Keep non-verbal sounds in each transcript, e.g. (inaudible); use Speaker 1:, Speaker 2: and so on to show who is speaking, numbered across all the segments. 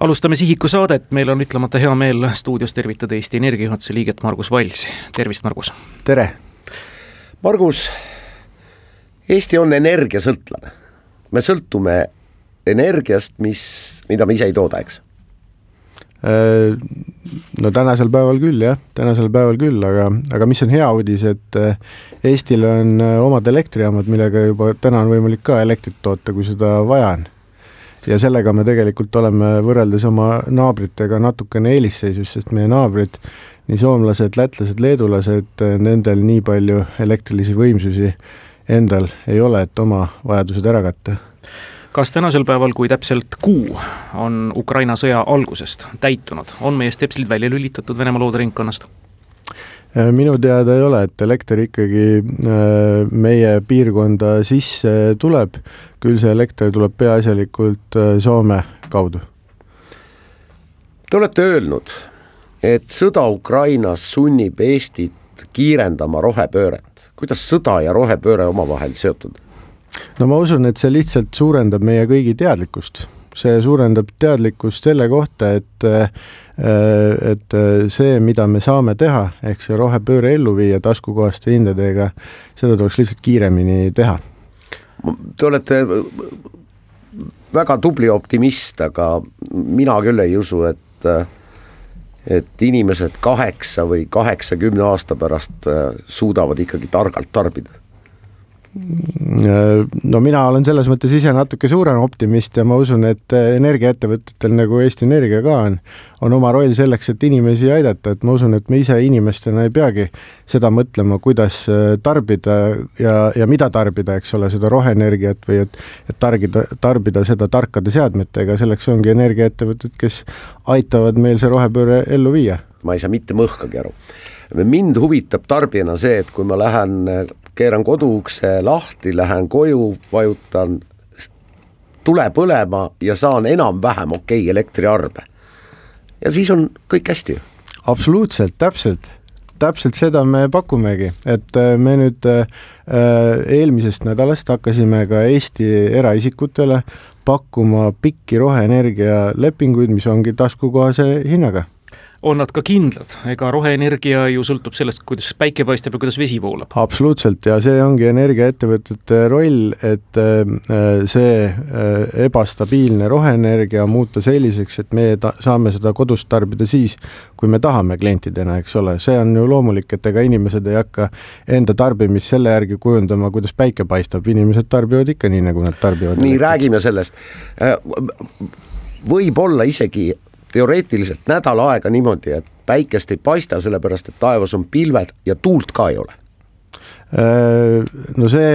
Speaker 1: alustame Sihiku saadet, meil on ütlemata hea meel stuudios tervitada Eesti Energia juhatuse liiget Margus Valsi, tervist, Margus!
Speaker 2: tere!
Speaker 3: Margus, Eesti on energiasõltlane. me sõltume energiast, mis, mida me ise ei tooda, eks?
Speaker 2: Äh, no tänasel päeval küll jah, tänasel päeval küll, aga, aga mis on hea uudis, et äh, Eestil on äh, omad elektrijaamad, millega juba täna on võimalik ka elektrit toota, kui seda vaja on ja sellega me tegelikult oleme võrreldes oma naabritega natukene eelisseisus, sest meie naabrid, nii soomlased, lätlased, leedulased, nendel nii palju elektrilisi võimsusi endal ei ole, et oma vajadused ära katta
Speaker 1: kas tänasel päeval, kui täpselt kuu on Ukraina sõja algusest täitunud, on meie stepslid välja lülitatud Venemaa looderingkonnast?
Speaker 2: Äh, minu teada ei ole, et elekter ikkagi äh, meie piirkonda sisse tuleb, küll see elekter tuleb peaasjalikult äh, Soome kaudu.
Speaker 3: Te olete öelnud, et sõda Ukrainas sunnib Eestit kiirendama rohepööret. kuidas sõda ja rohepööre omavahel seotud?
Speaker 2: no ma usun, et see lihtsalt suurendab meie kõigi teadlikkust see suurendab teadlikkust selle kohta, et et see, mida me saame teha, ehk see rohepööre ellu viia taskukohaste hindadega, seda tuleks lihtsalt kiiremini teha.
Speaker 3: Te olete väga tubli optimist, aga mina küll ei usu, et et inimesed kaheksa või kaheksakümne aasta pärast suudavad ikkagi targalt tarbida
Speaker 2: no mina olen selles mõttes ise natuke suurem optimist ja ma usun, et energiaettevõtetel nagu Eesti Energia ka on, on oma roll selleks, et inimesi aidata, et ma usun, et me ise inimestena ei peagi seda mõtlema, kuidas äh, tarbida ja, ja mida tarbida, eks ole, seda roheenergiat või et, et targida, tarbida seda tarkade seadmetega, selleks ongi energiaettevõtted, kes aitavad meil see rohepööre ellu viia.
Speaker 3: ma ei saa mitte mõhkagi aru mind huvitab tarbijana see, et kui ma lähen keeran koduukse lahti, lähen koju, vajutan tule põlema ja saan enam-vähem okei okay elektriarve. ja siis on kõik hästi.
Speaker 2: absoluutselt, täpselt, täpselt seda me pakumegi, et äh, me nüüd äh, eelmisest nädalast hakkasime ka Eesti eraisikutele pakkuma pikki roheenergia lepinguid, mis ongi taskukohase hinnaga
Speaker 1: on nad ka kindlad, ega roheenergia ju sõltub sellest, kuidas päike paistab ja kuidas vesi voolab.
Speaker 2: absoluutselt ja see ongi energiaettevõtete roll, et äh, see äh, ebastabiilne roheenergia muuta selliseks, et meie saame seda kodus tarbida siis, kui me tahame klientidena, eks ole, see on ju loomulik, et ega inimesed ei hakka enda tarbimist selle järgi kujundama, kuidas päike paistab, inimesed tarbivad ikka nii, nagu nad tarbivad.
Speaker 3: nii, räägime sellest. Äh, võib-olla isegi teoreetiliselt nädal aega niimoodi, et päikest ei paista, sellepärast et taevas on pilved ja tuult ka ei ole
Speaker 2: äh, no see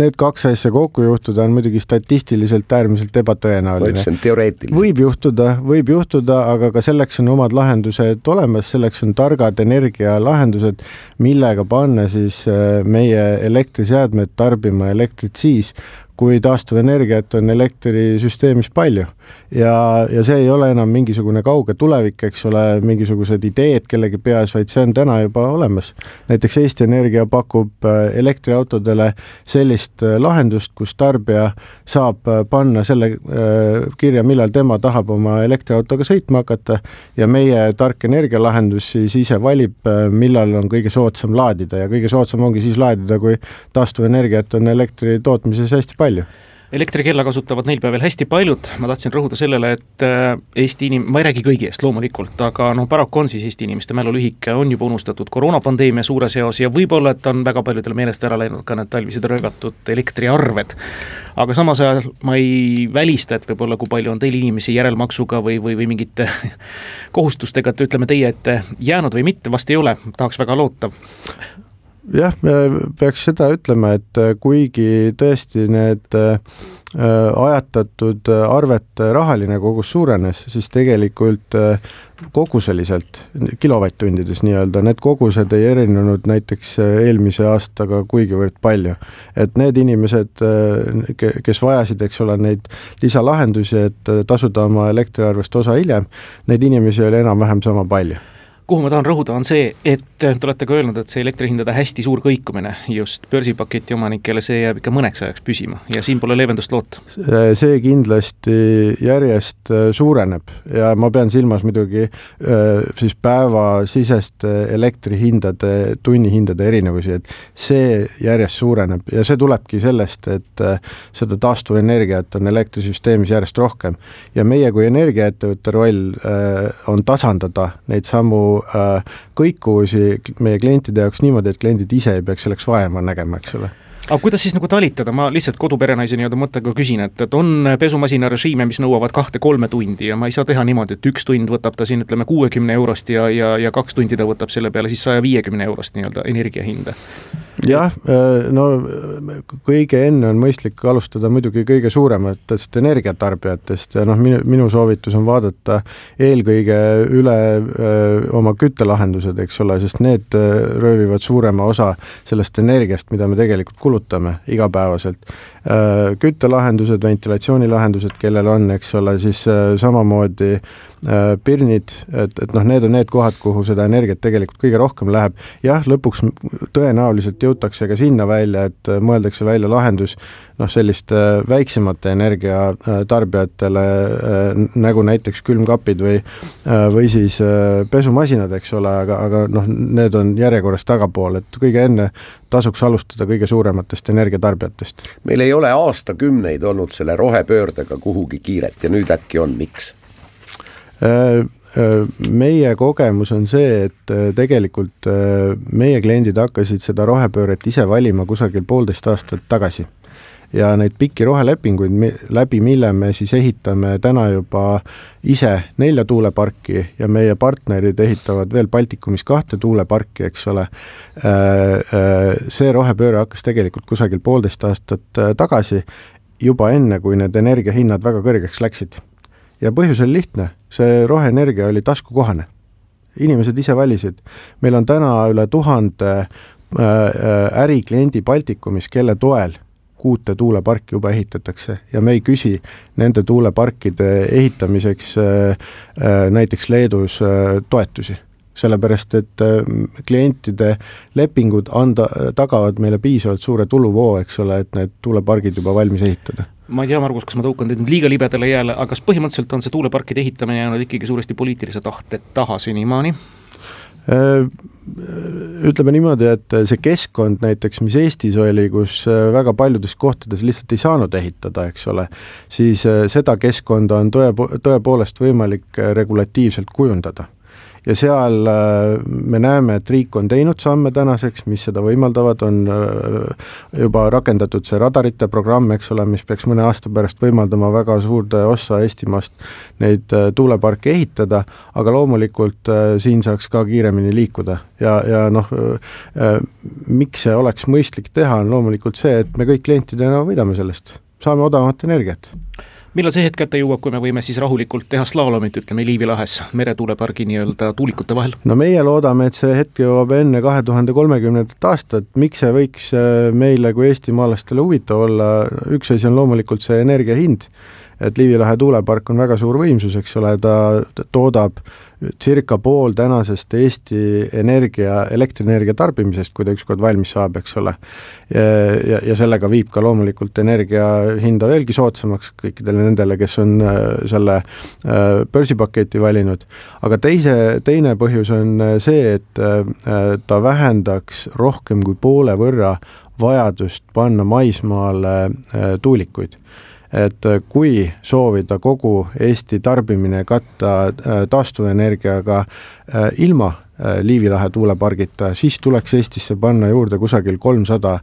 Speaker 2: need kaks asja kokku juhtuda on muidugi statistiliselt äärmiselt ebatõenäoline.
Speaker 3: ma ütlesin teoreetiliselt.
Speaker 2: võib juhtuda, võib juhtuda, aga ka selleks on omad lahendused olemas, selleks on targad energialahendused, millega panna siis äh, meie elektriseadmed tarbima elektrit siis, kui taastuvenergiat on elektrisüsteemis palju. ja, ja see ei ole enam mingisugune kauge tulevik, eks ole, mingisugused ideed kellegi peas, vaid see on täna juba olemas. näiteks Eesti Energia pakub äh, elektriautodele sellist äh, lahendust, kus tarbija saab äh, panna selle kirja, millal tema tahab oma elektriautoga sõitma hakata ja meie tark energialahendus siis ise valib, millal on kõige soodsam laadida ja kõige soodsam ongi siis laadida, kui taastuvenergiat on elektri tootmises hästi palju palju.
Speaker 1: Elektrikella kasutavad neil päevil hästi paljud, ma tahtsin rõhuda sellele, et äh, Eesti inim-, ma ei räägi kõigi eest loomulikult, aga noh, paraku on siis Eesti inimeste mälu lühike, on juba unustatud koroonapandeemia suures eos ja võib-olla, et on väga paljudel meelest ära läinud ka need talvised röögatud elektriarved. aga samas ajal ma ei välista, et võib-olla, kui palju on teil inimesi järelmaksuga või, või, või mingite (laughs) kohustustega, et ütleme teie ette jäänud või mitte, vast ei ole, tahaks väga loota
Speaker 2: jah, peaks seda ütlema, et äh, kuigi tõesti need äh, ajatatud arvete rahaline kogus suurenes, siis tegelikult äh, koguseliselt, kilovatt-tundides nii-öelda, need kogused ei erinenud näiteks eelmise aastaga kuigivõrd palju. et need inimesed, kes vajasid, eks ole, neid lisalahendusi, et tasuda oma elektriarvest osa hiljem, neid inimesi oli enam-vähem sama palju
Speaker 1: kuhu ma tahan rõhuda, on see, et te olete ka öelnud, et see elektrihindade hästi suur kõikumine just börsipaketi omanikele, see jääb ikka mõneks ajaks püsima ja siin pole leevendust loota.
Speaker 2: see kindlasti järjest äh, suureneb ja ma pean silmas muidugi äh, siis päevasiseste elektrihindade, tunnihindade erinevusi, et see järjest suureneb ja see tulebki sellest, et äh, seda taastuvenergiat on elektrisüsteemis järjest rohkem ja meie kui energiaettevõtte roll on tasandada neid samu kõikuvusi meie klientide jaoks niimoodi, et kliendid ise ei peaks selleks vaeva nägema, eks ole
Speaker 1: aga kuidas siis nagu talitada, ma lihtsalt koduperenaise nii-öelda mõttega küsin, et, et on pesumasina režiime, mis nõuavad kahte-kolme tundi ja ma ei saa teha niimoodi, et üks tund võtab ta siin ütleme kuuekümne eurost ja, ja, ja kaks tundi ta võtab selle peale siis saja viiekümne eurost nii-öelda energia hinda.
Speaker 2: Jah, no kõige enne on mõistlik alustada muidugi kõige suurematest energiatarbijatest ja noh, minu, minu soovitus on vaadata eelkõige üle öö, oma küttelahendused, eks ole, sest need röövivad suurema osa sellest energiast, mida me tegelikult kulutame igapäevaselt. küttelahendused, ventilatsioonilahendused, kellel on, eks ole, siis samamoodi pirnid, et, et noh, need on need kohad, kuhu seda energiat tegelikult kõige rohkem läheb. jah, lõpuks tõenäoliselt jõutakse ka sinna välja, et äh, mõeldakse välja lahendus noh, selliste äh, väiksemate energiatarbijatele, äh, nagu näiteks külmkapid või, või siis pesumasinad, eks ole, aga, aga noh, need on järjekorras tagapool, et kõige enne tasuks alustada kõige suurematest energiatarbijatest.
Speaker 3: meil ei ole aastakümneid olnud selle rohepöördega kuhugi kiiret ja nüüd äkki on, miks?
Speaker 2: Äh, meie kogemus on see, et äh, tegelikult äh, meie kliendid hakkasid seda rohepööret ise valima kusagil poolteist aastat tagasi ja neid pikki rohelepinguid, läbi mille me siis ehitame täna juba ise nelja tuuleparki ja meie partnerid ehitavad veel Baltikumis kahte tuuleparki, eks ole. see rohepööre hakkas tegelikult kusagil poolteist aastat tagasi, juba enne, kui need energiahinnad väga kõrgeks läksid ja põhjus oli lihtne, see roheenergia oli taskukohane. inimesed ise valisid, meil on täna üle tuhande äh, äh, ärikliendi Baltikumis, kelle toel kuute tuuleparki juba ehitatakse. Ja me ei küsi nende tuuleparkide ehitamiseks äh, näiteks Leedus toetusi. Sellepärast et klientide lepingud anda, tagavad meile piisavalt suure tuluvoo, eks ole, et need tuulepargid juba valmis ehitada
Speaker 1: ma ei tea, Margus, kas ma tõukan teid nüüd liiga libedale jääle, aga kas põhimõtteliselt on see tuuleparkide ehitamine jäänud ikkagi suuresti poliitilise tahte taha senimaani?
Speaker 2: Äh, ütleme niimoodi, et see keskkond näiteks, mis Eestis oli, kus äh, väga paljudes kohtades lihtsalt ei saanud ehitada, eks ole, siis äh, seda keskkonda on tõe, tõepoolest võimalik regulatiivselt kujundada ja seal äh, me näeme, et riik on teinud samme tänaseks, mis seda võimaldavad, on äh, juba rakendatud see radarite programm, eks ole, mis peaks mõne aasta pärast võimaldama väga suurde ossa Eestimaast neid äh, tuuleparke ehitada, aga loomulikult siin saaks ka kiiremini liikuda. Ja, ja noh, miks see oleks mõistlik teha, on loomulikult see, et me kõik klientidena võidame sellest, saame odavamat energiat
Speaker 1: millal see hetk kätte jõuab, kui me võime siis rahulikult teha slaalomit, ütleme Liivi lahes meretuulepargi nii-öelda tuulikute vahel?
Speaker 2: no meie loodame, et see hetk jõuab enne kahe tuhande kolmekümnendat aastat, miks see võiks äh, meile kui eestimaalastele huvitav olla, üks asi on loomulikult see energia hind et Liivi lahe tuulepark on väga suur võimsus, eks ole, ta toodab circa pool tänasest Eesti energia, elektrienergia tarbimisest, kui ta ükskord valmis saab, eks ole. ja, ja, sellega viib ka loomulikult energia hinda veelgi soodsamaks kõikidele nendele, kes on äh, selle äh, börsipaketi valinud. aga teise, teine põhjus on äh, see, et ta vähendaks rohkem kui poole võrra vajadust panna maismaale tuulikuid et äh, kui soovida kogu Eesti tarbimine katta äh, taastuvenergiaga äh, ilma Liivi lahe tuulepargita, siis tuleks Eestisse panna juurde kusagil kolmsada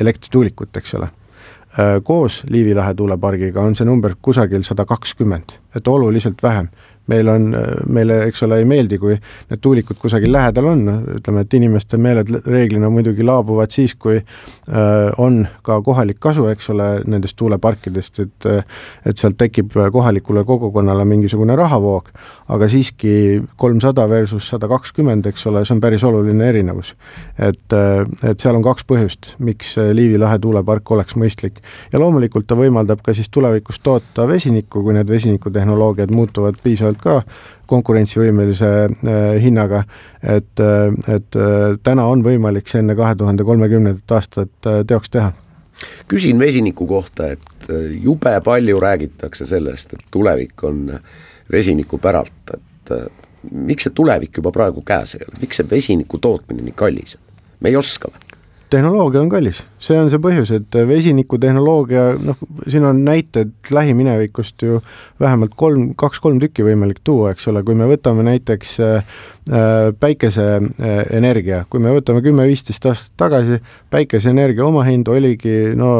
Speaker 2: elektrituulikut, eks ole. Koos Liivi lahe tuulepargiga on see number kusagil sada kakskümmend, et oluliselt vähem meil on, meile, eks ole, ei meeldi, kui need tuulikud kusagil lähedal on, ütleme, et inimeste meeled reeglina muidugi laabuvad siis, kui äh, on ka kohalik kasu, eks ole, nendest tuuleparkidest, et et sealt tekib kohalikule kogukonnale mingisugune rahavoog, aga siiski kolmsada versus sada kakskümmend, eks ole, see on päris oluline erinevus. et, et seal on kaks põhjust, miks Liivi lahe tuulepark oleks mõistlik. Ja loomulikult ta võimaldab ka siis tulevikus toota vesinikku, kui need vesinikutehnoloogiad muutuvad piisavalt vähemalt ka konkurentsivõimelise hinnaga, et, et täna on võimalik see enne kahe tuhande kolmekümnendat aastat teoks teha.
Speaker 3: Küsin vesiniku kohta, et jube palju räägitakse sellest, et tulevik on vesiniku päralt, et miks see tulevik juba praegu käes ei ole, miks see vesiniku tootmine nii kallis on, me ei oska või?
Speaker 2: tehnoloogia on kallis, see on see põhjus, et vesinikutehnoloogia, noh, siin on näited lähiminevikust ju vähemalt kolm, kaks-kolm tükki võimalik tuua, eks ole, kui me võtame näiteks äh, äh päikeseenergia, kui me võtame kümme-viisteist aastat tagasi, päikeseenergia omahind oligi no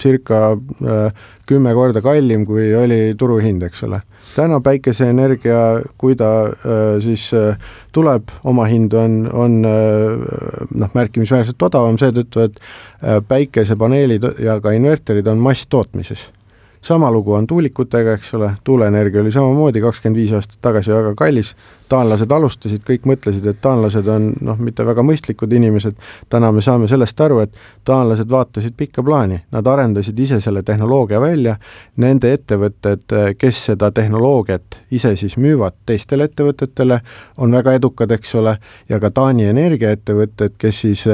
Speaker 2: circa äh, kümme korda kallim, kui oli turuhind, eks ole. Täna päikeseenergia, kui ta äh, siis äh, tuleb, omahind on, on äh, noh, märkimisväärselt odavam seetõttu, et päikesepaneelid ja ka inverterid on masstootmises sama lugu on tuulikutega, eks ole, tuuleenergia oli samamoodi kakskümmend viis aastat tagasi väga kallis, taanlased alustasid, kõik mõtlesid, et taanlased on noh, mitte väga mõistlikud inimesed, täna me saame sellest aru, et taanlased vaatasid pikka plaani, nad arendasid ise selle tehnoloogia välja, nende ettevõtted, kes seda tehnoloogiat ise siis müüvad teistele ettevõtetele, on väga edukad, eks ole, ja ka Taani energiaettevõtted, kes siis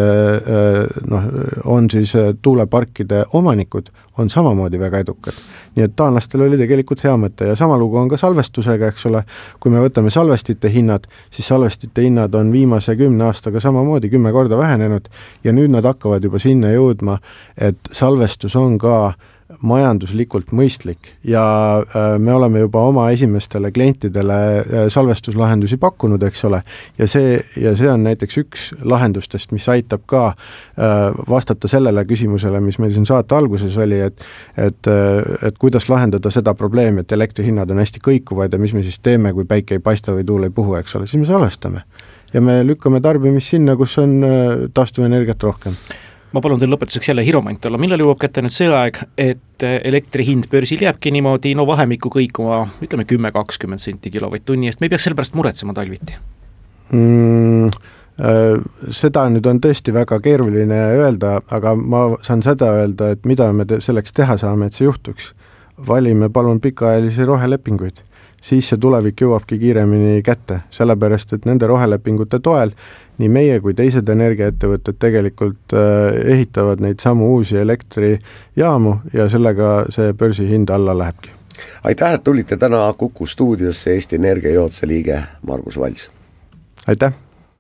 Speaker 2: noh, on siis tuuleparkide omanikud, on samamoodi väga edukad. Nii et taanlastel oli tegelikult hea mõte. Ja sama lugu on ka salvestusega, eks ole, kui me võtame salvestite hinnad, siis salvestite hinnad on viimase kümne aastaga samamoodi kümme korda vähenenud ja nüüd nad hakkavad juba sinna jõudma, et salvestus on ka äh, majanduslikult mõistlik ja äh, me oleme juba oma esimestele klientidele äh, salvestuslahendusi pakkunud, eks ole, ja see, ja see on näiteks üks lahendustest, mis aitab ka äh, vastata sellele küsimusele, mis meil siin saate alguses oli, et et, et kuidas lahendada seda probleemi, et elektrihinnad on hästi kõikuvad ja mis me siis teeme, kui päike ei paista või tuul ei puhu, eks ole, siis me salvestame. ja me lükkame tarbimist sinna, kus on taastuvenergiat rohkem
Speaker 1: ma palun teil lõpetuseks jälle hiromant olla, millal jõuab kätte nüüd see aeg, et elektri hind börsil jääbki niimoodi no vahemikku kõikuma, ütleme kümme, kakskümmend senti kilovatt-tunni eest, me ei peaks selle pärast muretsema talviti
Speaker 2: mm,? Äh, seda nüüd on tõesti väga keeruline öelda, aga ma saan seda öelda, et mida me te selleks teha saame, et see juhtuks. valime palun pikaajalisi rohelepinguid siis see tulevik jõuabki kiiremini kätte, sellepärast et nende rohelepingute toel nii meie kui teised energiaettevõtted tegelikult äh, ehitavad neid samu uusi elektrijaamu ja sellega see börsihind alla lähebki.
Speaker 3: aitäh, et tulite täna Kuku stuudiosse, Eesti Energia juhatuse liige Margus Vals.
Speaker 2: aitäh